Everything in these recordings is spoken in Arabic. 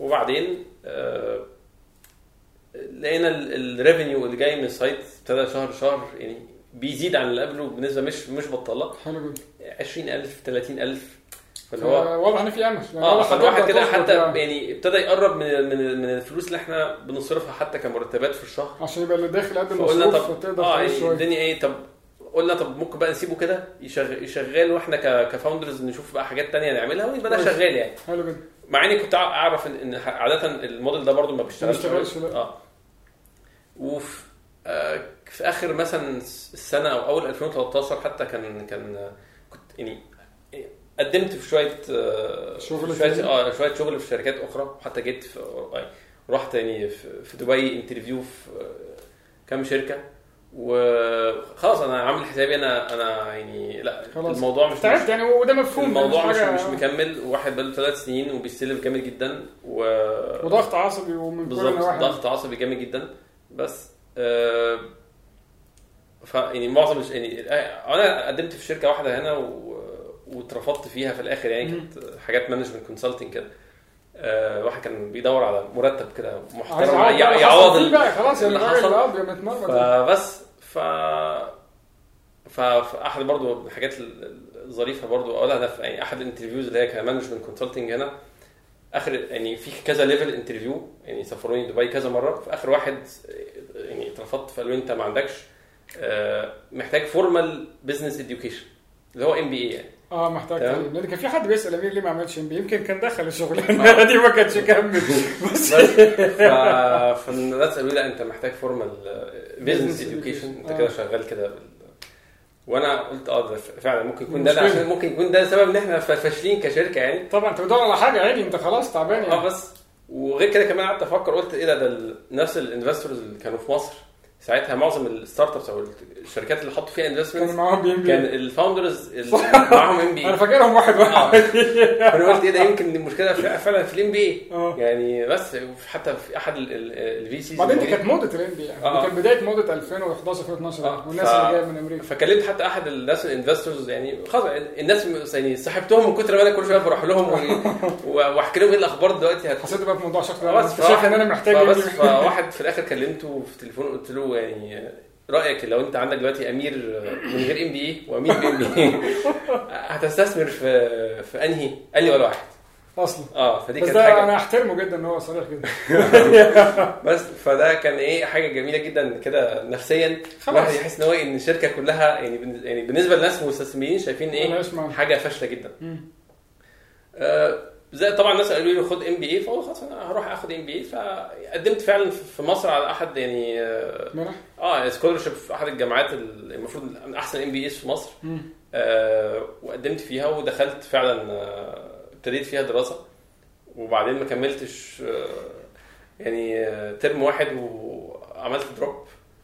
وبعدين آه، لقينا ال revenue اللي جاي من ال site ابتدى شهر شهر يعني بيزيد عن اللي قبله بنسبة مش مش بطالة. حلو جدا 20000 30000 فاللي هو هو واضح ان في أمل. يعني آه فالواحد كده حتى يعني. ابتدى يقرب من من من الفلوس اللي إحنا بنصرفها حتى كمرتبات في الشهر. عشان يبقى اللي داخل قد فقلنا طب آه يعني الدنيا إيه؟ طب قلنا طب ممكن بقى نسيبه كده يشغل يشغل وإحنا ك founders نشوف بقى حاجات تانية نعملها ويبقى ده. شغال يعني. حلو جدا. مع إني كنت أعرف ان إن عادة الموديل ده برضو ما بيشتغلش. آه وفي آه في آخر مثلا السنة أو أول 2013 حتى كان كان آه، كنت يعني قدمت في شوية آه شغل شوية؟ آه شوية شغل في شركات أخرى وحتى جيت في آه، رحت يعني في في دبي interview في آه، كام شركة وخلاص أنا عامل حسابي أنا أنا يعني لا خلاص. الموضوع مش تعبت يعني وده مفهوم الموضوع مش حاجة- مش مكمل وواحد بقاله ثلاث سنين وبيستلف جامد جدا و وضغط عصبي ومن بالظبط ضغط عصبي جامد جدا بس آه ف يعني معظم يعني آه، أنا قدمت في شركة واحدة هنا و... واترفضت فيها في الآخر يعني. كانت حاجات management consulting كده واحد كان بيدور على مرتب كده محترم يعوض خلاص اللي حصل. فبس ف ف فأحد برضو من الحاجات الظريفة برضو اقولها ده في يعني أحد ال interviews اللي هي ك management consulting هنا آخر يعني في كذا level interview يعني سافروني دبي كذا مرة في آخر واحد يعني اترفضت فقالوا أنت ما عندكش آه، محتاج formal business education اللي هو MBA يعني آه محتاج. تعليم لأن كان في حد بيسأل أمير ليه ما عملش MB يمكن كان دخل الشغلانة دي ما كانش كمل بس. فالناس قالوا لا أنت محتاج formal business education. أنت آه. كده شغال كده. وأنا قلت آه فعلا ممكن يكون ده. عشان ممكن يكون ده سبب إن إحنا فاشلين كشركة يعني طبعا أنت بتدور على حاجة عادي أنت خلاص تعبان آه يعني بس وغير كده كمان قعدت أفكر قلت إيه ده ده نفس ال investors اللي كانوا في مصر ساعتها معظم ال startups أو الشركات اللي حطوا فيها كان investment معاهم بي. ام كان بي ال founders اللي معاهم MB. أنا فاكرهم واحد واحد. فانا قلت إيه ده؟ يمكن المشكلة فع- فعلا في ال MBA. يعني بس حتى في أحد ال VCs بعدين دي كانت موضة ال MB يعني. آه. كانت بداية موضة 2011 2012 آه. والناس ف- اللي جاية من أمريكا. فكلمت حتى أحد الناس ال investors يعني خلاص الناس يعني صاحبتهم من كتر ما أنا كل شوية بروح لهم وأحكي لهم إيه الأخبار دلوقتي. حسيت بقى في موضوع شخصي بس بس شايف إن أنا محتاج MBA. فواحد في الآخر كلمته في التليفون قلت له يعني رأيك لو انت عندك دلوقتي أمير من غير MBA وأمير ب MBA هتستثمر في في أنهي؟ قال لي ولا واحد أصلا آه فدي بس كانت حاجة أنا أحترمه جدا إن هو صريح جدا بس فده كان إيه حاجة جميلة جدا كده نفسيا خلاص. الواحد يحس إن هو إن الشركة كلها يعني يعني بالنسبة للناس المستثمرين شايفين إيه. حاجة فاشلة جدا. آه، زي طبعا الناس قالوا لي خد MBA فقلت خلاص أنا هروح آخد MBA فقدمت فعلا في مصر على أحد يعني آه منح آه scholarship في أحد الجامعات ال- المفروض من أحسن MBAs في مصر. آه وقدمت فيها ودخلت فعلا آه، ابتديت فيها دراسة. وبعدين ما كملتش آه يعني آه، term واحد وعملت drop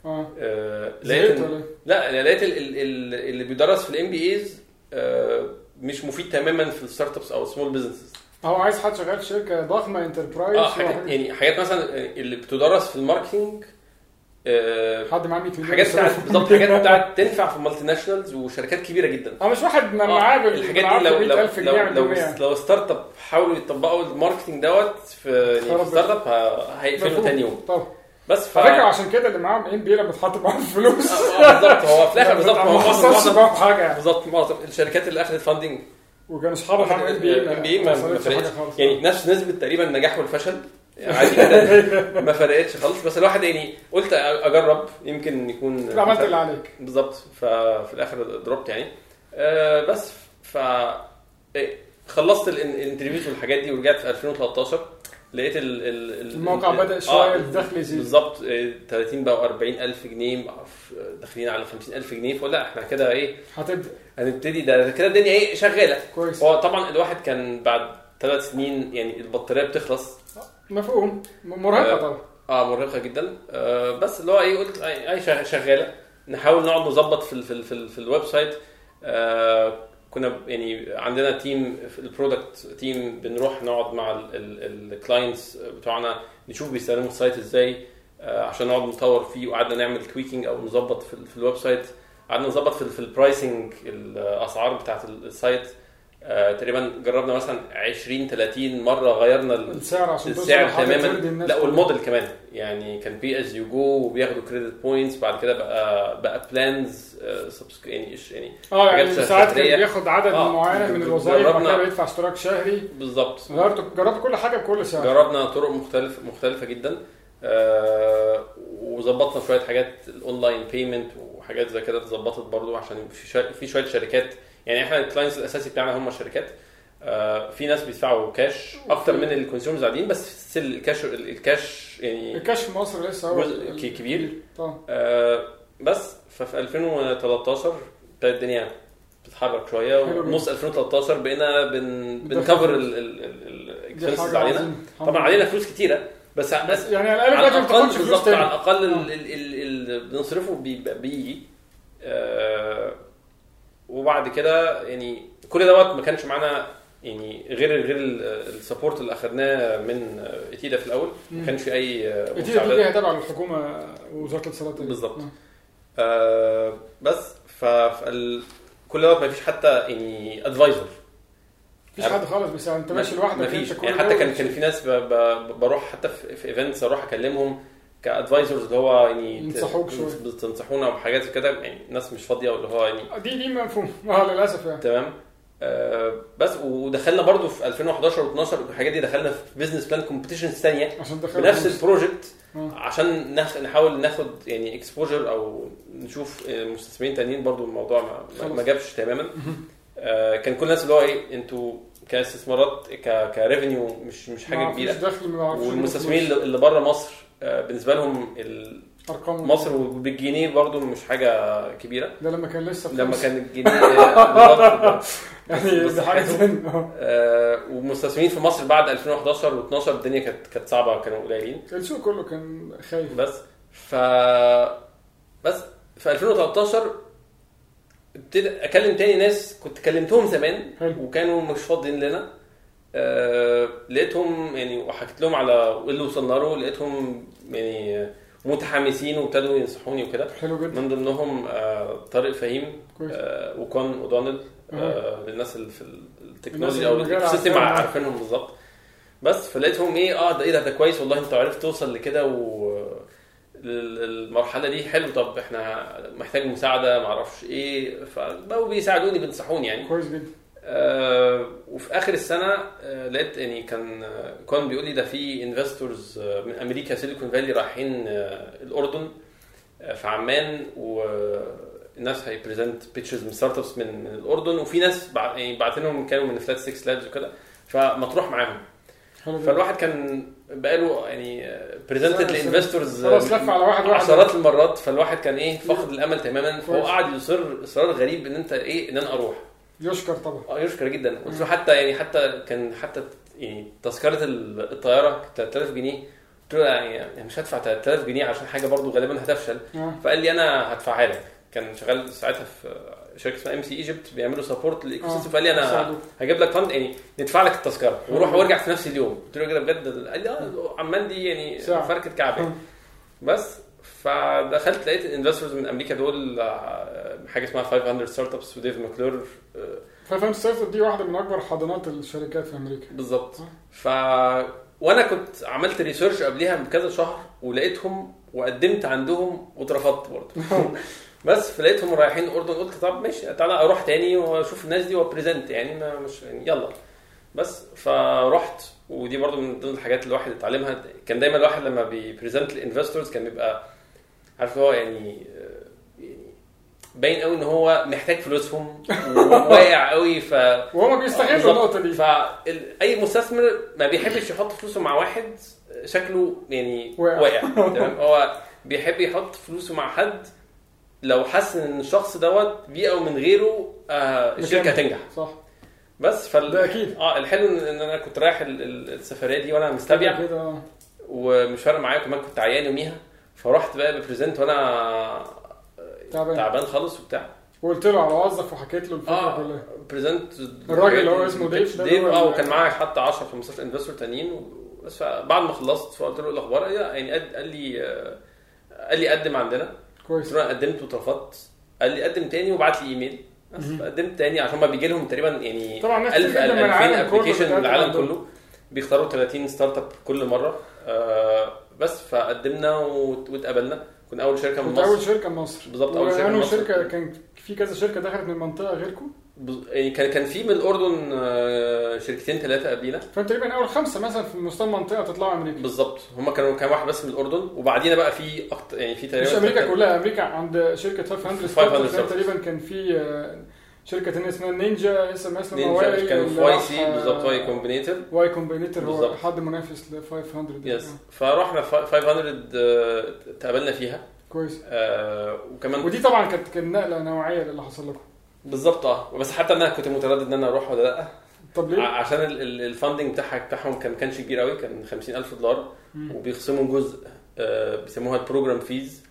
آه. آه لقيت إيه؟ لا لقيت ال- ال- ال- اللي بيدرس في ال MBAs مش مفيد تماما في ال startups أو small businesses هو عايز حد شغال في شركة ضخمة enterprise آه حاجات يعني حاجات مثلا اللي بتدرس في ال marketing آه، حد معاه 100 مليون حاجات بتاعت. بالظبط حاجات بتاعت تنفع في multinationals وشركات كبيرة جدا آه مش واحد آه، معاه الحاجات دي لو لو 100,000 جنيه لو لو, يعني. لو startup حاولوا يطبقوا ال marketing دوت في يعني startup ه- هيقفلوا. تاني يوم طبعا بس ف فكرة عشان كده اللي معاهم MB لما بتحط معاهم فلوس آه، بالظبط هو في الآخر بالظبط هو معظم حاجة يعني بالظبط معظم الشركات اللي أخذت funding وكانوا أصحابه معاهم MB MB ما فرقتش يعني نفس نسبة تقريبا النجاح والفشل. عادي جدا. ما فرقتش خالص. بس الواحد يعني قلت أجرب. يمكن يكون عملت اللي عليك. بالظبط. ففي الآخر drop ت يعني. آه، بس ف إيه، خلصت ال- ال interviews والحاجات دي ورجعت في 2013 لقيت ال ال ال- الموقع ال- بدأ شوية الدخل يزيد. بالظبط آه، 30 بقى 40 ألف جنيه داخلين على 50 ألف جنيه فلا إحنا كده إيه هتبدأ. هنبتدي ده كده الدنيا إيه شغالة. كويس. هو طبعا الواحد كان بعد ثلاث سنين يعني البطارية بتخلص. مفهوم. مرهقة آه، طبعا. آه مرهقة جدا. آه بس اللي هو إيه قلت أي شغالة. نحاول نقعد نظبط في ال في ال في, ال في ال website. آه كنا يعني عندنا team في ال product team بنروح نقعد مع ال clients بتوعنا نشوف بيستخدموا ال site إزاي آه عشان نقعد نطور فيه وقعدنا نعمل tweaking أو نظبط في, ال- في ال website قعدنا نظبط في, في ال pricing الاسعار بتاعت ال site. آه تقريبا جربنا مثلا 20 30 مرة غيرنا ال- السعر عشان السعر تماما لا. والموديل كمان يعني كان pay as you go وبياخدوا credit points بعد كده بقى بقى plans يعني إيش- يعني آه يعني ساعات. كان بياخد عدد آه. معين من الوظائف بعد جربنا- كده بيدفع اشتراك شهري بالظبط جربت جربت كل حاجة بكل سعر جربنا طرق مختلفة مختلفة جدا آه وظبطنا شوية حاجات ال online payment وحاجات زي كده اتظبطت برضو عشان في شوية شركات يعني إحنا ال clients الأساسي بتاعنا هم الشركات. آه في ناس بيدفعوا كاش أكتر من ال consumers عاديين بس الكاش الكاش يعني الكاش في مصر لسه جزء كبير. طبعا آه بس ففي 2013 ابتدت الدنيا تتحرك شوية. ونص 2013 بقينا بن بن cover ال expenses علينا. طبعا علينا فلوس كتيرة بس بس يعني على الأقل على بالظبط على الأقل آه. ال- ال- ال- اللي بنصرفه بيجي. آه وبعد كده يعني كل دوت ما كانش معانا يعني غير غير ال support اللي أخدناه من إتيدا في الأول ما. كانش في أي آه، دي مساعدات دي تبع الحكومة ووزاره الاتصالات بالظبط. آه. بس فال- كل دوت ما فيش حتى يعني advisor مفيش حد خالص بيساعد انت ماشي لوحدك ما فيش انت كل يعني حتى كان كان في ناس ب... ب... بروح حتى في events أروح أكلمهم ك advisors اللي هو يعني ينصحوك شوية. تنصحونا بحاجات كده يعني ناس مش فاضية واللي هو يعني دي دي مفهوم. آه للأسف يعني. تمام. آه بس ودخلنا برضو في 2011 و12 الحاجات دي دخلنا في business plan competitions ثانية بنفس. ال project آه. عشان نخ... نحاول ناخد يعني exposure أو نشوف آه، مستثمرين تانيين برضو الموضوع ما, ما-. جابش تماما. آه كان كل الناس اللي هو إيه أنتوا كاستثمارات ك كريفينيو مش مش حاجة كبيرة. والمستثمرين اللي بره مصر آه، بالنسبة لهم. أرقام مصر وبالجنيه برضو مش حاجة كبيرة ده لما كان لسه لما. كان الجنيه بالظبط. يعني حاجة آه. آه، ومستثمرين في مصر بعد 2011 و12 الدنيا كانت كانت صعبة كانوا قليلين السوق كله كان خايف بس ف بس في 2013 ابتدي أكلم تاني ناس كنت كلمتهم زمان حلو. وكانوا مش فاضيين لنا آه لقيتهم يعني وحكيت لهم على اللي وصلنا له لقيتهم يعني متحمسين وابتدوا ينصحوني وكده. حلو جدا. من ضمنهم آه طارق فهيم كويس. آه وكون اودونل آه للناس اللي في التكنولوجيا أو الناس اللي ال ecosystem عارفينهم. بالظبط. بس فلقيتهم إيه آه ده إيه ده ده كويس والله أنت عرفت توصل لكده و ال- المرحله دي حلو طب إحنا محتاج مساعدة ما أعرفش إيه فبقوا بيساعدوني بينصحوني يعني. كويس جدا. وفي آخر السنة آه لقيت يعني كان آه، كون بيقول لي ده في investors آه من أمريكا سيليكون فالي رايحين آه الأردن آه في عمان والناس هي present pitches من startups من, من الأردن وفي ناس يعني بعتنهم كانوا من Flat 6 Labs وكده فما تروح معاهم. فالواحد كان بقاله يعني presented ل investors خلاص لف على واحد واحد. عشرات المرات فالواحد كان إيه فاقد الأمل تماما. فهو. قعد يصر اصرار غريب إن أنت إيه إن أنا أروح. يشكر طبعا. آه يشكر جدا. قلت له حتى يعني حتى كان حتى يعني تذكرة ال- الطيارة 3000 جنيه. قلت له يعني يعني مش هدفع 3000 جنيه عشان حاجة برضو غالبا هتفشل. آه. فقال لي أنا هدفعها لك. كان شغال ساعتها في شركة اسمها MC Egypt بيعملوا support لل eco آه. system فقال لي أنا. هجيب لك fund يعني ندفع لك التذكرة. وروح وأرجع في نفس اليوم. قلت له كده بجد؟ قال لي آه عمان دي يعني. فركة كعب يعني. بس فدخلت لقيت ال investors من أمريكا دول آه، حاجة اسمها 500 Startups وديف ماكلور آه، ف 500 Startups دي واحدة من أكبر حاضنات الشركات في أمريكا. بالظبط. آه. ف وأنا كنت عملت research قبليها بكذا شهر ولقيتهم وقدمت عندهم واترفضت برضه. بس فلقيتهم رايحين الأردن قلت طب ماشي تعالى أروح تاني وأشوف الناس دي و present يعني ما مش يعني يلا. بس فرحت ودي برضو من ضمن الحاجات اللي الواحد اتعلمها. كان دايما الواحد لما بي present لل investors كان بيبقى عارف هو يعني آه، باين قوي إن هو محتاج فلوسهم وواقع قوي ف وهما بيستغلوا. النقطة دي فاي مستثمر ما بيحبش يحط فلوسه مع واحد شكله يعني واقع. تمام هو بيحب يحط فلوسه مع حد لو حس إن الشخص دوت بيه أو من غيره آه الشركة. هتنجح صح بس فال ده أكيد. آه الحلو إن أنا كنت رايح ال- ال- السفرية دي وأنا مستبيع آه. ومش فارق معايا كمان كنت عيان يوميها فرحت بقى ب present وأنا تعبان. تعبان خالص وبتاع. وقلت له على موظف وحكيت له الفكرة آه كلها. present الراجل اللي هو اسمه ديف ديف آه وكان معاه حتى 10 15 investor تانيين بس بعد ما خلصت فقلت له إيه الأخبار؟ لا، يعني قال لي آه، قال لي قدم عندنا. كويس. أنا قدمت واترفضت. قال لي قدم تاني وبعت لي إيميل. فقدمت تاني عشان ما بيجي لهم تقريبا يعني طبعا ناس 1000 كتير جدا من العالم كله application من العالم. كله. بيختاروا 30 startup كل مرة. آه بس فقدمنا وات- واتقبلنا كنا أول شركة من كنت أول مصر. شركة مصر. بالظبط أول شركة من مصر. شركة كان في كذا شركة دخلت من المنطقة غيركم؟ يعني كان كان في من الأردن آه، شركتين ثلاثة قبلينا فانت تقريبا أول خمسة مثلا في مستوى المنطقة تطلعوا أمريكا. بالظبط. هم كانوا كان واحد بس من الأردن. وبعدينا بقى في أكتر يعني في تقريبا مش أمريكا كلها أمريكا عند شركة 500 500 Startup Start. تقريبا كان في آه، شركة تانية اسمها نينجا لسه ما اسمها نينجا كان في YC آه، بالظبط Y Combinator Y Combinator هو. حد منافس ل 500 yes فرحنا ف- 500 آه، اتقابلنا فيها. كويس. آه، وكمان ودي طبعا كانت كانت نقلة نوعية اللي حصل لكم. بالظبط آه. بس حتى أنا كنت متردد إن أنا أروح ولا لأ. طب ليه؟ عشان ال funding بتاعها بتاعهم كان كانش كبير قوي كان 50000 دولار. وبيخصموا جزء آه، بيسموها ال program fees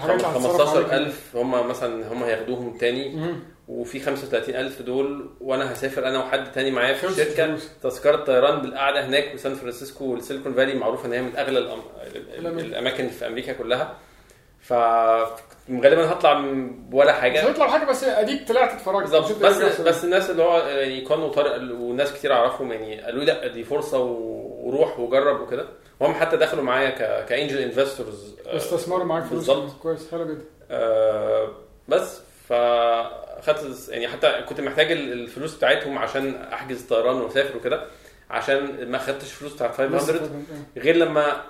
15000 هم مثلا هم هياخدوهم تاني. وفي 35000 دول وأنا هسافر أنا وحد تاني معايا في الشركة. تذكرة طيران بالقعدة هناك وسان فرانسيسكو والسيليكون فالي معروفه إن هي من أغلى الأم... الأماكن في أمريكا كلها. ف غالبا هطلع ولا مش حاجة هيطلع حاجة بس أديك طلعت اتفرجت. بالظبط. مشيت بس بس الناس اللي هو يعني كون وطارق وناس كتير أعرفهم يعني قالوا لي لأ دي فرصة وروح وجرب وكده. وهم حتى دخلوا معايا ك... ك angel investors استثمروا معاك فلوس. بالظبط. كويس حلو جدا. آه بس فاخدت يعني حتى كنت محتاج ال- الفلوس بتاعتهم عشان أحجز طيران وأسافر وكده عشان ما خدتش فلوس بتاعت 500 بس- آه. غير لما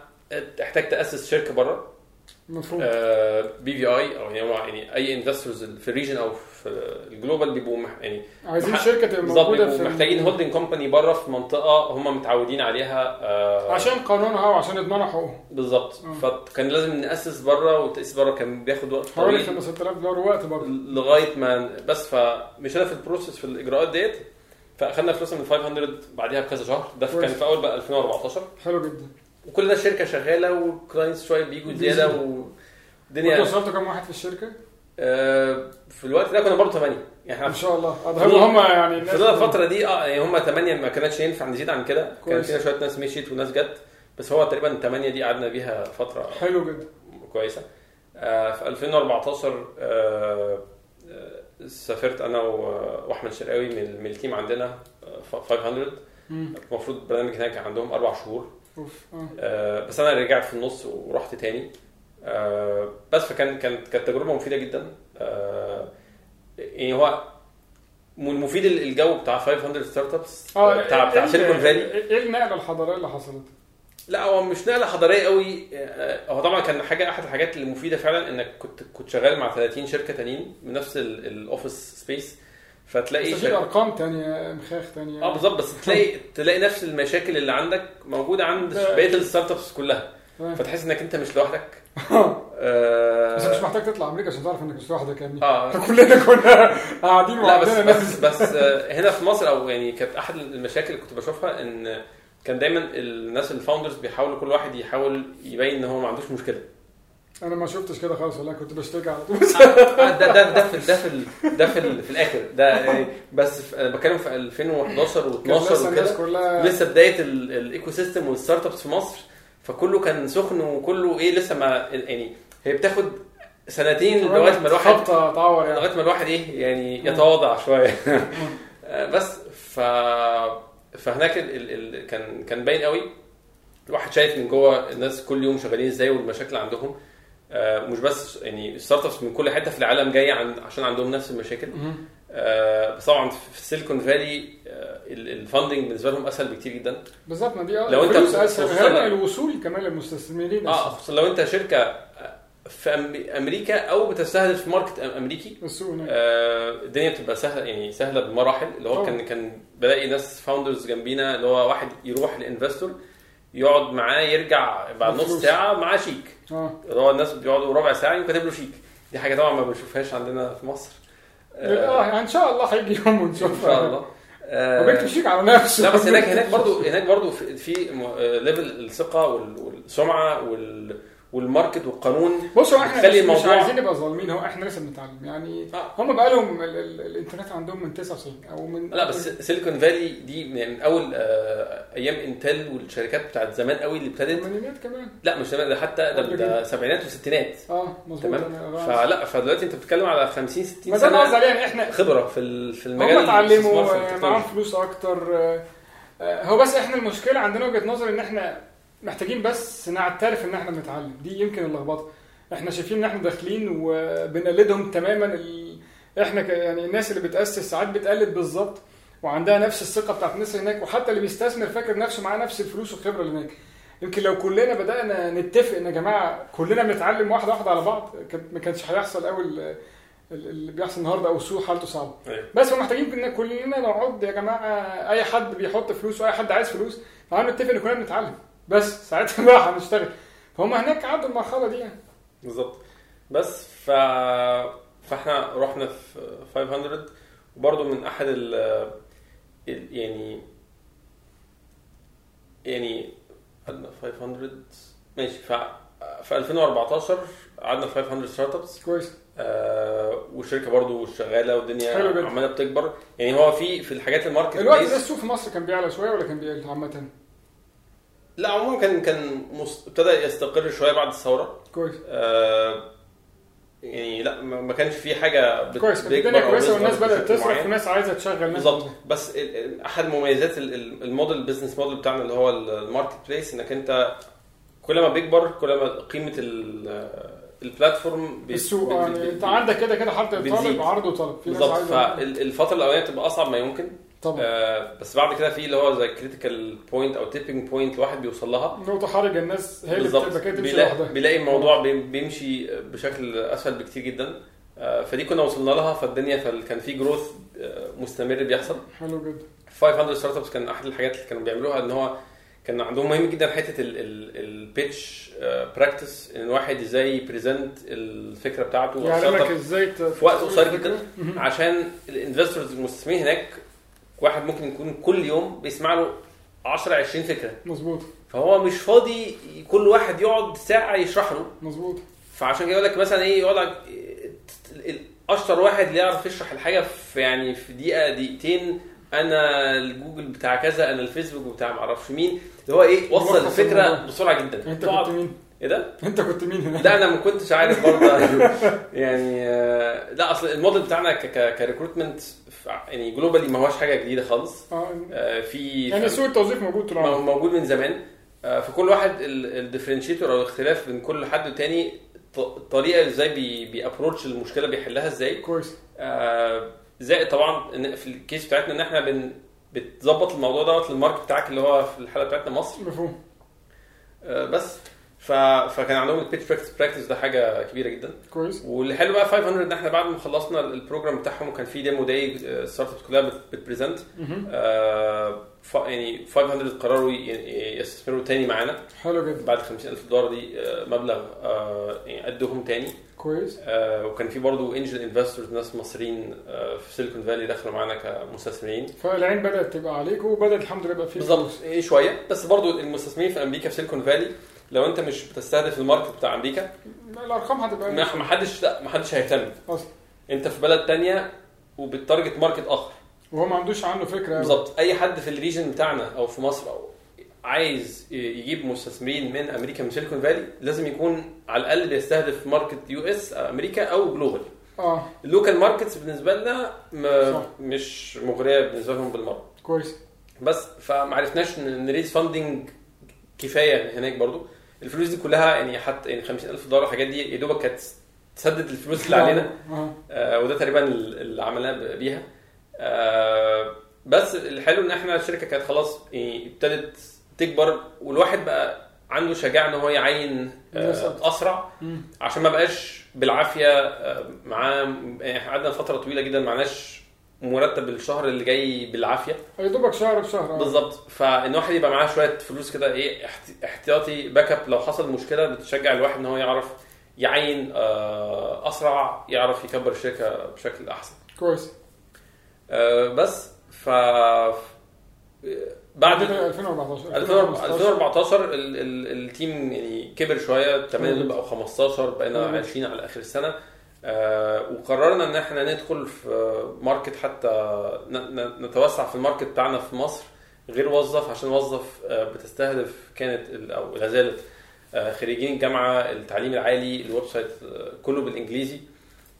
احتاج تاسس شركة بره. مفهوم BVI أو يعني يعني أي investors في ال region أو ال global بيبقوا يعني عايزين مح- شركة تبقى موجوده في محتاجين holding company بره في منطقة هم متعودين عليها آه، عشان قانونها وعشان يضمنوا حقوقهم. بالظبط. آه. فكان لازم نأسس بره والتأسيس بره كان بياخد وقت حوالي طويل 5000 دولار وقت برضه. لغاية ما بس فمشينا في ال process في الإجراءات ديت فأخدنا فلوسنا من 500 بعديها بكذا شهر. ده كان. في أول بقى 2014 حلو جدا. وكل ده الشركة شغالة والكلاينتس شوية بيجوا زيادة أنتوا والدنيا وصلتوا كام واحد في الشركة؟ آه، في الوقت ده كنا برضه 8 يعني ما إحنا شاء الله. هم هم يعني في الفترة دي آه يعني هم 8 ما كانتش ينفع نزيد عن كده. كان. فينا شوية ناس مشيت وناس جت بس هو تقريبا 8 دي قعدنا بيها فترة حلو جدا. كويسة. آه، في 2014 آه، آه، سافرت أنا وأحمد شرقاوي من من ال team عندنا آه، 500 مم. المفروض البرنامج هناك عندهم أربع شهور. آه، بس أنا رجعت في النص ورحت تاني. آه، بس فكان كانت كانت تجربة مفيدة جدا. آه، يعني هو مفيد الجو بتاع 500 ستارت ابس بتاع بتاع إيه- سيليكون إيه- فالي إيه النقلة الحضارية اللي حصلت؟ لا هو مش نقلة حضارية قوي. آه، هو طبعا كان حاجة أحد الحاجات اللي مفيدة فعلا إنك كنت كنت شغال مع 30 شركة تانيين بنفس ال- ال office space فتلاقي بس في أرقام تانية مخاخ تانية. آه بالظبط. بس تلاقي تلاقي نفس المشاكل اللي عندك موجودة عند بقية ال startups كلها. فتحس إنك أنت مش لوحدك. بس مش محتاج تطلع أمريكا عشان تعرف إنك مش لوحدك يا ابني. آه. كلنا كنا قاعدين لا بس بس بس آه، هنا في مصر أو يعني كانت أحد المشاكل اللي كنت بشوفها إن كان دايما الناس ال founders بيحاولوا كل واحد يحاول يبين إن هو ما عندوش مشكلة. أنا ما شفتش كده خالص والله كنت بشتكي على طول. آه، ده ده ده في ده في ده في, في الآخر. ده يعني بس أنا بتكلم في 2011 كان و12 لسه الناس وكده. لسه بداية ال- ال ecosystem وال startups في مصر. فكله كان سخن وكله إيه لسه ما يعني هي بتاخد سنتين لغاية ما الواحد تعور يعني. لغاية ما الواحد إيه يعني يتواضع شوية. بس ف فهناك ال... ال... ال... كان كان باين قوي. الواحد شايف من جوه الناس كل يوم شغالين إزاي والمشاكل عندهم. آه، مش بس يعني startups من كل حتة في العالم جاية عن... عشان عندهم نفس المشاكل. آه، بس طبعا في السيليكون فالي ال funding بالنسبة لهم أسهل بكتير جدا. بالظبط ما دي آه لو أنت الفلوس أسهل الوصول كمان للمستثمرين آه. خصوصا لو أنت شركة في أمريكا أو بتستهدف market أمريكي السوق هناك. آه، الدنيا بتبقى سهلة يعني سهلة بمراحل اللي هو طبعا. كان كان بلاقي ناس founders جنبينا اللي هو واحد يروح ل investor يقعد معاه يرجع بعد نص. ساعة معاه شيك. آه. اللي هو الناس بيقعدوا ربع ساعة يقوم كاتب له شيك. دي حاجة طبعا ما بنشوفهاش عندنا في مصر. آه يعني إن شاء الله هيجي يوم إن ونشوفها شاء الله. آه، وبيكتب شيك على نفسه. لا بس هناك هناك برضو هناك برضو في, level الثقة وال- والسمعة وال وال market والقانون بص هو إحنا مش, مش الموضوع- عايزين نبقى ظالمين هو إحنا لسه بنتعلم يعني آه. هم بقى لهم ال- ال- الانترنت عندهم من 99 أو من لا بس سيليكون فالي دي من أول آه، أيام انتل والشركات بتاعت زمان قوي اللي ابتدت الثمانينات كمان لا مش زمان ده حتى ده. سبعينات وستينات آه مظبوط تمام فلا فدلوقتي انت بتتكلم على 50 60 ما ده اللي قصدي سنه عليه يعني إحنا خبرة في في المجال هم اتعلموا آه، معاهم. فلوس أكتر آه، آه، هو بس إحنا المشكلة عندنا وجهة نظر إن إحنا محتاجين بس نعترف إن إحنا بنتعلم. دي يمكن اللخبطة. إحنا شايفين إن إحنا داخلين وبنقلدهم تماما. ال... إحنا ك... يعني الناس اللي بتأسس ساعات بتقلد بالظبط وعندها نفس الثقة بتاعت الناس هناك وحتى اللي بيستثمر فاكر نفسه معاه نفس الفلوس والخبرة اللي هناك. يمكن لو كلنا بدأنا نتفق إن يا جماعة كلنا بنتعلم واحدة واحدة على بعض ما كانش هيحصل قوي ال- ال- اللي بيحصل النهارده أو السوق حالته صعبه أيوة. بس محتاجين إن كلنا نقعد يا جماعة أي حد بيحط فلوس وأي حد عايز فلوس تعالوا نتفق إن كلنا بنتعلم. بس ساعتها بقى هنشتغل. فهم هناك عدوا المرحلة دي يعني. بالظبط. بس ف فاحنا رحنا في 500 وبرضه من أحد ال يعني يعني قعدنا 500 ماشي. ف في 2014 قعدنا 500 ستارت ابس كويس. آه والشركة برضه شغالة والدنيا. عمالة بتكبر. يعني هو في في الحاجات ال market الوقت ده السوق في مصر كان بيعلى شوية ولا كان بيقل عامة؟ لا عموما كان كان ابتدى يستقر شوية بعد الثورة. كويس. آه يعني لا ما كانش في حاجة بت- كويس كانت الدنيا كويسة والناس بدأت تصرف. والناس عايزة تشغل ناس بالظبط. بس أحد مميزات ال- ال- ال model ال business model بتاعنا اللي هو ال- ال marketplace إنك أنت كل ما بيكبر كل ما قيمة ال- ال platform بي- السوق بي- يعني بي- أنت عندك كده كده بتزيد. طالب عرض وطلب. بالظبط. فالفتره الأولانية بتبقى أصعب ما يمكن. طبعا. آه بس بعد كده في اللي هو زي critical point أو tipping point الواحد بيوصل لها نقطة حرجه الناس هي اللي بتبقى كده تمشي لوحدها. بيلاقي الموضوع بي- بيمشي بشكل أسهل بكتير جدا. آه، فدي كنا وصلنا لها فالدنيا فكان في growth مستمر بيحصل. حلو جدا. 500 ستارت ابس كان احد الحاجات اللي كانوا بيعملوها إن هو كان عندهم مهم جدا حتة ال pitch practice إن الواحد إزاي ي present الفكرة بتاعته يعلمك وال start إزاي في وقت قصير جدا. عشان ال investors المستثمرين هناك واحد ممكن يكون كل يوم بيسمع له 10 20 فكرة. مظبوط. فهو مش فاضي كل واحد يقعد ساعة يشرح له. مظبوط. فعشان كده يقول لك مثلا إيه لك أشطر واحد اللي يعرف يشرح الحاجة في يعني في دقيقة دقيقتين. أنا الجوجل بتاع كذا أنا الفيسبوك بتاع معرفش مين. اللي هو إيه وصل الفكرة. بسرعة جدا. أنت كنت مين؟ إيه ده؟ أنت كنت مين هنا؟ لا أنا ما كنتش عارف برضه. يعني آه، لا أصل الموديل بتاعنا ك recruitment يعني globally ما هوش حاجة جديدة خالص. آه. آه، في يعني سوق التوظيف موجود طول عمره موجود من زمان. آه، فكل واحد ال differentiator أو الاختلاف بين كل حد والتاني الطريقة إزاي بي بي approach المشكلة بيحلها إزاي. كويس. آه، زائد طبعا في ال case بتاعتنا إن إحنا بن بتظبط الموضوع دوت لل market بتاعك اللي هو في الحالة بتاعتنا مصر. مفهوم. آه، بس. ف... فكان عندهم ال pitch practice practice ده حاجة كبيرة جدا. كويس. واللي حلو بقى 500 إن إحنا بعد ما خلصنا ال program بتاعهم وكان في demo day startups كلها بت- بت present. آه، ف- يعني 500 قرروا ي- يستثمروا تاني معانا. حلو جدا. بعد 50000 دولار دي آه، مبلغ آه، يعني قدهم تاني. كويس. آه، وكان في برضه angel investors ناس مصريين آه، في سيليكون فالي دخلوا معانا كمستثمرين. فالعين بدأت تبقى عليك وبدأت الحمد لله يبقى في بالظبط. إيه شوية. بس برضه المستثمرين في أمريكا في سيليكون فالي لو انت مش بتستهدف ال market بتاع أمريكا الأرقام هتبقى ما حدش لا ما حدش هيهتم. أصلا. انت في بلد تانية وب target market آخر. وهو ما عندوش عنه فكرة. بالظبط. أي حد في ال region بتاعنا أو في مصر أو عايز يجيب مستثمرين من أمريكا من سيليكون فالي لازم يكون على الأقل بيستهدف market US أمريكا أو global آه. ال local markets بالنسبة لنا. م- مش مغرية بالنسبة لهم بالمرة. كويس. بس فما عرفناش ن raise funding كفاية هناك برضو. الفلوس دي كلها يعني حتى يعني 50000 دولار الحاجات دي يا دوبك كانت تسدد الفلوس اللي علينا آه آه، وده تقريبا اللي عملناه بيها آه، بس الحلو إن إحنا الشركة كانت خلاص يعني ابتدت تكبر والواحد بقى عنده شجاعة إن هو يعين آه،. أسرع. عشان ما بقاش بالعافية آه، معاه يعني قعدنا فترة طويلة جدا معناش مرتب الشهر اللي جاي بالعافية يا دوبك شهر بشهر آه. بالظبط فإن واحد يبقى معاه شوية فلوس كده إيه احت- احتياطي backup لو حصل مشكلة بتشجع الواحد إن هو يعرف يعين آه، أسرع يعرف يكبر الشركة بشكل أحسن كويس آه، بس ف بعد 2014 2014 ال- ال- ال team يعني كبر شوية 8 مم. دول بقوا 15 بقينا مم. 20 على آخر السنة وقررنا إن إحنا ندخل في market حتى نتوسع في ال market بتاعنا في مصر غير وظف عشان وظف آه بتستهدف كانت أو لا زالت آه خريجين الجامعة التعليم العالي ال website آه كله بالإنجليزي.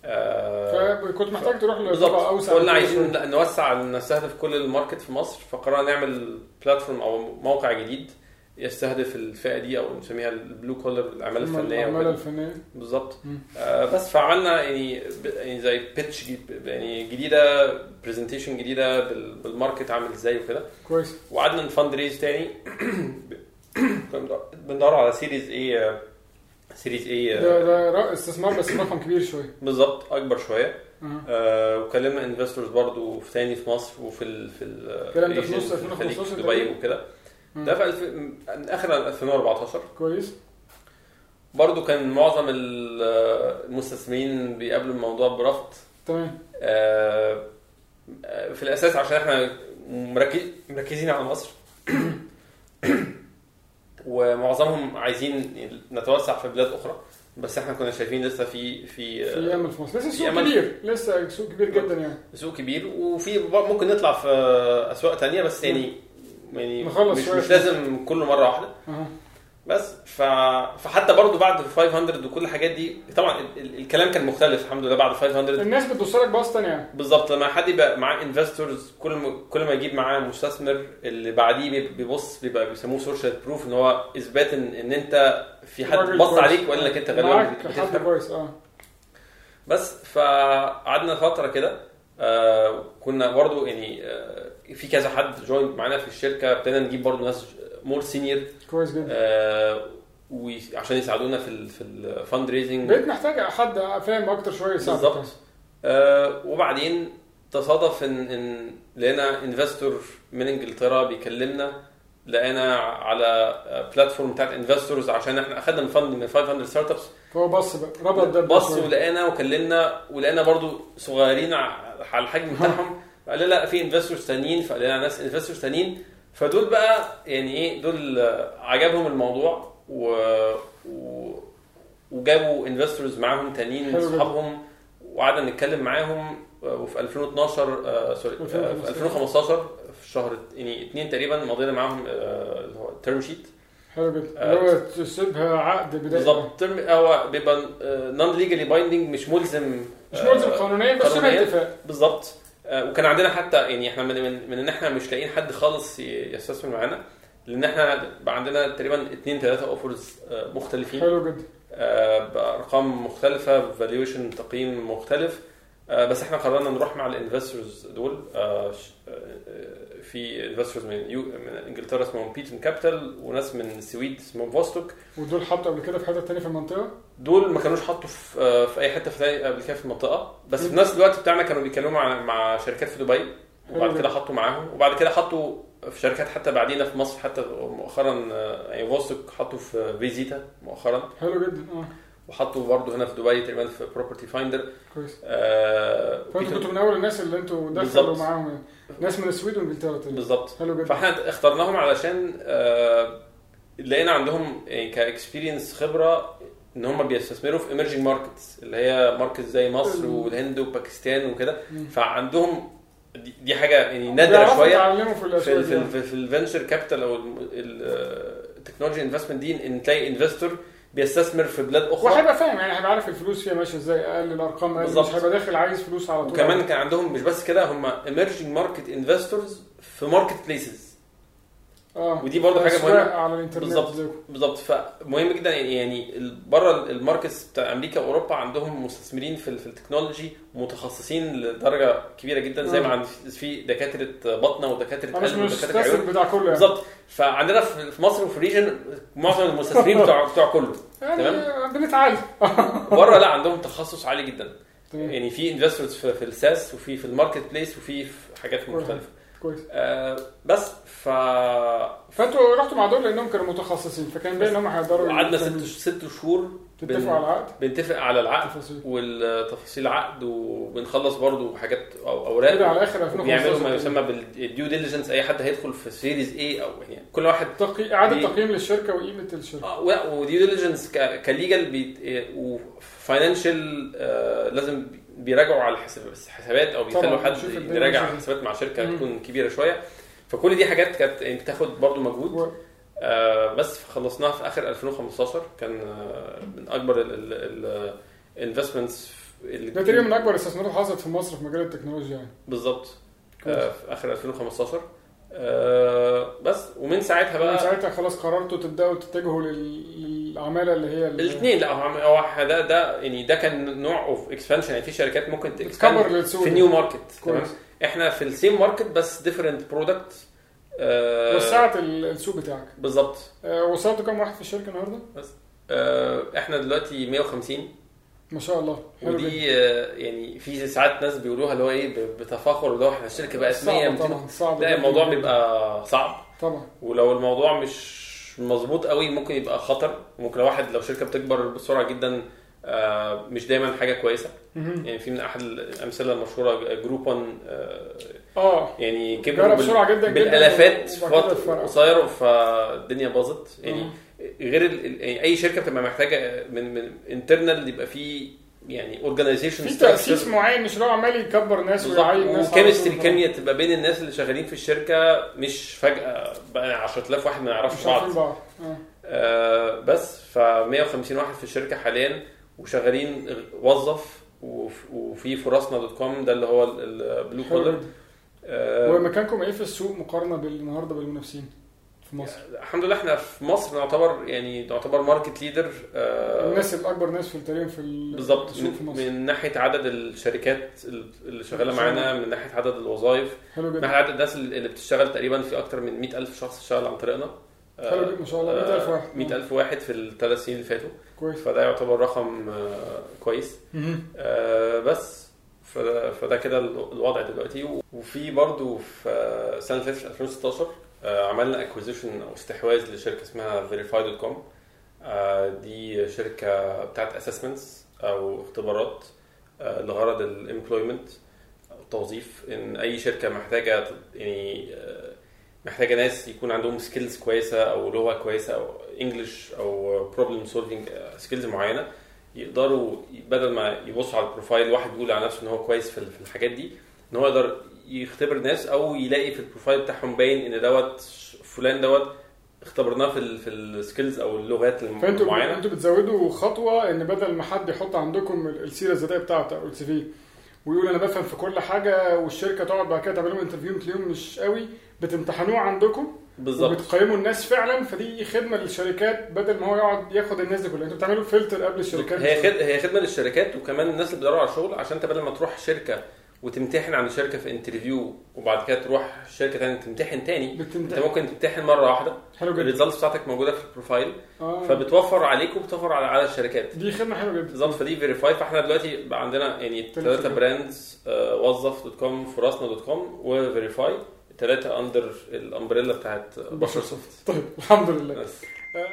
آه فكنت محتاج تروح لطبقه أوسع قلنا عايزين. نوسع نستهدف كل ال market في مصر فقررنا نعمل platform أو موقع جديد. يستهدف الفئة دي أو نسميها ال blue collar الاعمال الفنية وكده. الفنية بالظبط. آه بس فعملنا يعني يعني زي pitch يعني جديدة presentation جديدة بال- بال market عامل إزاي وكده كويس وقعدنا ن fundraise تاني بندور على Series A Series A ده ده استثمار بس رقم كبير شوية بالظبط أكبر شوية أها. آه وكلمنا investors برضو في تاني في مصر وفي ال في ال الكلام ده في region نص في الخليج، 2015 دبي؟ وكده. ده في الف... آخر 2014 كويس. برضو كان معظم ال- المستثمرين بيقابلوا الموضوع برفض. تمام. آه، آه، في الأساس عشان إحنا مركز- مركزين على مصر. ومعظمهم عايزين نتوسع في بلاد أخرى. بس إحنا كنا شايفين لسه في في في آه، أمل في مصر. لسه في سوق. كبير. لسه سوق كبير جدا يعني. سوق كبير. وفي ممكن نطلع في أسواق تانية بس يعني يعني نخلص مش. مش لازم كله مرة واحدة. بس ف... فحتى برضو بعد 500 وكل الحاجات دي طبعا ال... ال- الكلام كان مختلف الحمد لله بعد 500 الناس بتبص لك باص يعني بالظبط لما حد يبقى معاه investors كل ما كل ما يجيب معاه مستثمر اللي بعديه بي- بيبص بيبقى بيسموه social proof إن هو إثبات ان, إن أنت في حد بص. عليك ولا انك أنت غالبا حد كويس آه بس فقعدنا فترة كده آه كنا برضو يعني آه في كذا حد join معانا في الشركة ابتدينا نجيب برضو ناس more senior كويس جدا. آه وعشان يساعدونا في ال في ال fundraising بقيت محتاج حد فاهم أكتر شوية يساعدك بالظبط. آه وبعدين تصادف إن إن لقينا investor من إنجلترا بيكلمنا لقينا على platform بتاعت investors عشان إحنا أخدنا من fund من 500 Startups فهو بص بقى ربط ده بص. ولقينا وكلمنا ولقينا برضو صغيرين على الحجم بتاعهم. قال لنا لا في investors تانيين فقال لنا ناس investors تانيين. فدول بقى يعني إيه دول عجبهم الموضوع و, و... وجابوا investors معاهم تانيين من. اصحابهم وقعدنا نتكلم معاهم. وفي 2012 آه sorry آه، في 2015. 2015 في شهر يعني اثنين تقريبا مضينا معاهم آه، اللي هو ال term sheet حلو جدا. اللي هو تسيبها عقد بداية. بالظبط. هو بيبقى non legally binding مش ملزم مش ملزم قانونيا بس شبه. اتفاق. بالظبط. وكان عندنا حتى يعني إحنا من, من, من إن إحنا مش لاقيين حد خالص يستثمر معانا لأن إحنا بقى عندنا تقريبا اثنين ثلاثة offers مختلفين. حلو جدا. آه، بارقام مختلفة valuation تقييم مختلف. آه، بس إحنا قررنا نروح مع ال investors دول آه، آه، في investors من U من إنجلترا اسمهم Piton Capital وناس من السويد اسمهم Vostok. ودول حطوا قبل كده في حتة تانية في المنطقة؟ دول ما كانوش حطوا في آه، في أي حتة في قبل كده في المنطقة. بس في نفس الوقت بتاعنا كانوا بيتكلموا مع مع شركات في دبي وبعد كده. حطوا معاهم. وبعد كده حطوا في شركات حتى بعدينا في مصر حتى مؤخرا آه، يعني Vostok حطوا في Vezeeta مؤخرا. حلو جدا آه. وحطوا برضه هنا في دبي تقريبا في Property Finder كويس. آه فأنتوا كنتوا من أول الناس اللي أنتوا دخلوا. معاهم يعني. ناس من السويد وإنجلترا بالظبط. حلو جدا. فاحنا اخترناهم علشان آه لقينا عندهم يعني ك experience خبرة إن هم بيستثمروا في emerging markets اللي هي market زي مصر. والهند وباكستان وكده. فعندهم دي, حاجة يعني نادرة شوية. في في في في ال venture capital أو ال technology investment دي إن تلاقي investor بيستثمر في بلاد أخرى. وهيبقى فاهم يعني هيبقى عارف الفلوس فيها ماشية إزاي أقل الأرقام أقل. مش هيبقى داخل عايز فلوس على طول. وكمان كان عندهم مش بس كده هم emerging market investors في marketplaces آه. ودي برضه حاجة مهمة. على الإنترنت بالظبط. بالظبط. فمهم جدا يعني يعني بره ال markets بتاع أمريكا وأوروبا عندهم مستثمرين في في ال technology متخصصين لدرجة كبيرة جدا زي ما آه. عند في دكاترة بطنة ودكاترة قلب ودكاترة عيون. بتاع كله يعني. بالظبط. فعندنا في مصر وفي region معظم المستثمرين بتوع بتوع كله. يعني بنتعالج بره لا عندهم تخصص عالي جدا. تمام. يعني في investors في, ال SaaS وفي في ال marketplace وفي في حاجات. مختلفة. كويس. آه بس ف فأنتوا رحتوا مع دول لأنهم كانوا متخصصين فكان باين ان هم هيقدروا قعدنا ست ست شهور تتفقوا على العقد؟ بنتفق على العقد تفاصيل. والتفاصيل العقد وبنخلص برضو حاجات أو كده اوراق على آخر 2015 بيعملوا ما يسمى بال due diligence أي حد هيدخل في Series A أو يعني كل واحد تقي... إعادة تقييم للشركة وقيمة الشركة. آه و due diligence ك legal و financial لازم بيراجعوا على الحساب- الحسابات أو بيخلوا حد يراجع. الحسابات مع شركة. تكون كبيرة شوية. فكل دي حاجات كانت يعني بتاخد برضو مجهود. آه بس خلصناها في آخر 2015 كان آه من أكبر ال investments ده تقريبا من أكبر الاستثمارات اللي حصلت في مصر في مجال التكنولوجيا يعني. بالظبط. آه في آخر 2015 آه بس ومن ساعتها من بقى ساعتها خلاص قررتوا تبدأوا تتجهوا لل... للعمالة اللي هي ال- الاثنين لا هو ده ده يعني ده كان نوع of expansion يعني في شركات ممكن تكبر في new market تمام؟ كويس إحنا في ال same market بس different product وسعت ال- السوق بتاعك. بالظبط. آه، وصلتوا كام واحد في الشركة النهارده؟ آه إحنا دلوقتي 150 ما شاء الله. ودي آه يعني في ساعات ناس بيقولوها اللي هو إيه بتفاخر اللي هو إحنا الشركة بقت 100 صعب 200 طبعا صعب لا. الموضوع بيبقى صعب. طبعا. ولو الموضوع مش مظبوط قوي ممكن يبقى خطر. ممكن لو واحد لو شركة بتكبر بسرعة جدا آه، مش دايما حاجة كويسة. يعني في من أحد الأمثلة المشهورة جروبون آه، آه يعني كبروا بسرعة جدا بالآلافات في وقت. قصير فالدنيا باظت يعني. غير ال- يعني أي شركة بتبقى محتاجة من من internal يبقى في يعني organization في تأسيس معين مش هو عمال يكبر ناس ويعين ناس طول. كيمياء تبقى بين الناس اللي شغالين في الشركة مش فجأة بقى 10000 واحد ما يعرفش بعض آه. آه، بس ف 150 واحد في الشركة حاليا وشغالين وظف وف- وفي فرصنا dot com ده اللي هو ال blue collar جدا. ومكانكم إيه في السوق مقارنة بالنهاردة بالمنافسين في مصر؟ الحمد لله إحنا في مصر نعتبر يعني نعتبر ماركت ليدر الناس الأكبر ناس في تقريبا في ال- بالظبط. السوق في من, ناحية عدد الشركات اللي شغالة معانا من ناحية عدد الوظائف. من ناحية عدد الناس اللي بتشتغل تقريبا في أكتر من 100000 شخص اشتغل عن طريقنا. حلو ما شاء الله. 100000 واحد. 100000 واحد في الثلاث سنين اللي فاتوا. كويس. فده يعتبر رقم آه، كويس. آه، بس فده, فده كده الوضع دلوقتي. وفي برضو في آه، سنة اللي فاتت 2016 آه، عملنا acquisition أو استحواذ لشركة اسمها verify.com آه، دي شركة بتاعت assessments أو اختبارات آه، لغرض ال employment التوظيف إن أي شركة محتاجة يعني آه، محتاجة ناس يكون عندهم skills كويسة أو لغة كويسة أو English أو problem solving skills معينة يقدروا بدل ما يبصوا على ال profile واحد يقول على نفسه إن هو كويس في الحاجات دي إن هو يقدر يختبر ناس أو يلاقي في ال profile بتاعهم باين إن دوت فلان دوت اختبرناه في ال في ال skills أو اللغات فأنتوا المعينة. أنتوا بتزودوا خطوة إن بدل ما حد يحط عندكم ال- السيرة الذاتية بتاعته أو ال CV ويقول أنا بفهم في كل حاجة والشركة تقعد بعد كده تعمل لهم interview تلاقيهم مش قوي بتمتحنوه عندكم بالظبط. وبتقيموا الناس فعلا فدي خدمة للشركات بدل ما هو يقعد ياخد الناس دي كلها. أنتوا بتعملوا فلتر قبل الشركات. هي خد... هي خدمة للشركات وكمان الناس اللي بيدوروا على شغل عشان أنت بدل ما تروح شركة وتمتحن عن الشركة في interview وبعد كده تروح شركة ثانية تمتحن تاني. انت بتمتحن ممكن تمتحن مرة واحدة. حلو جدا. ال results بتاعتك موجودة في ال profile آه. فبتوفر عليك وبتوفر على على الشركات. دي خدمة حلوة جدا. بالظبط فدي فيريفاي فاحنا دلوقتي بقى عندنا يعني تلاتة ثلاثة brands وظف dot com فرصنا dot com وفيريفاي الثلاثه under ال umbrella بتاعت بشر سوفت. طيب الحمد لله. بس. آه،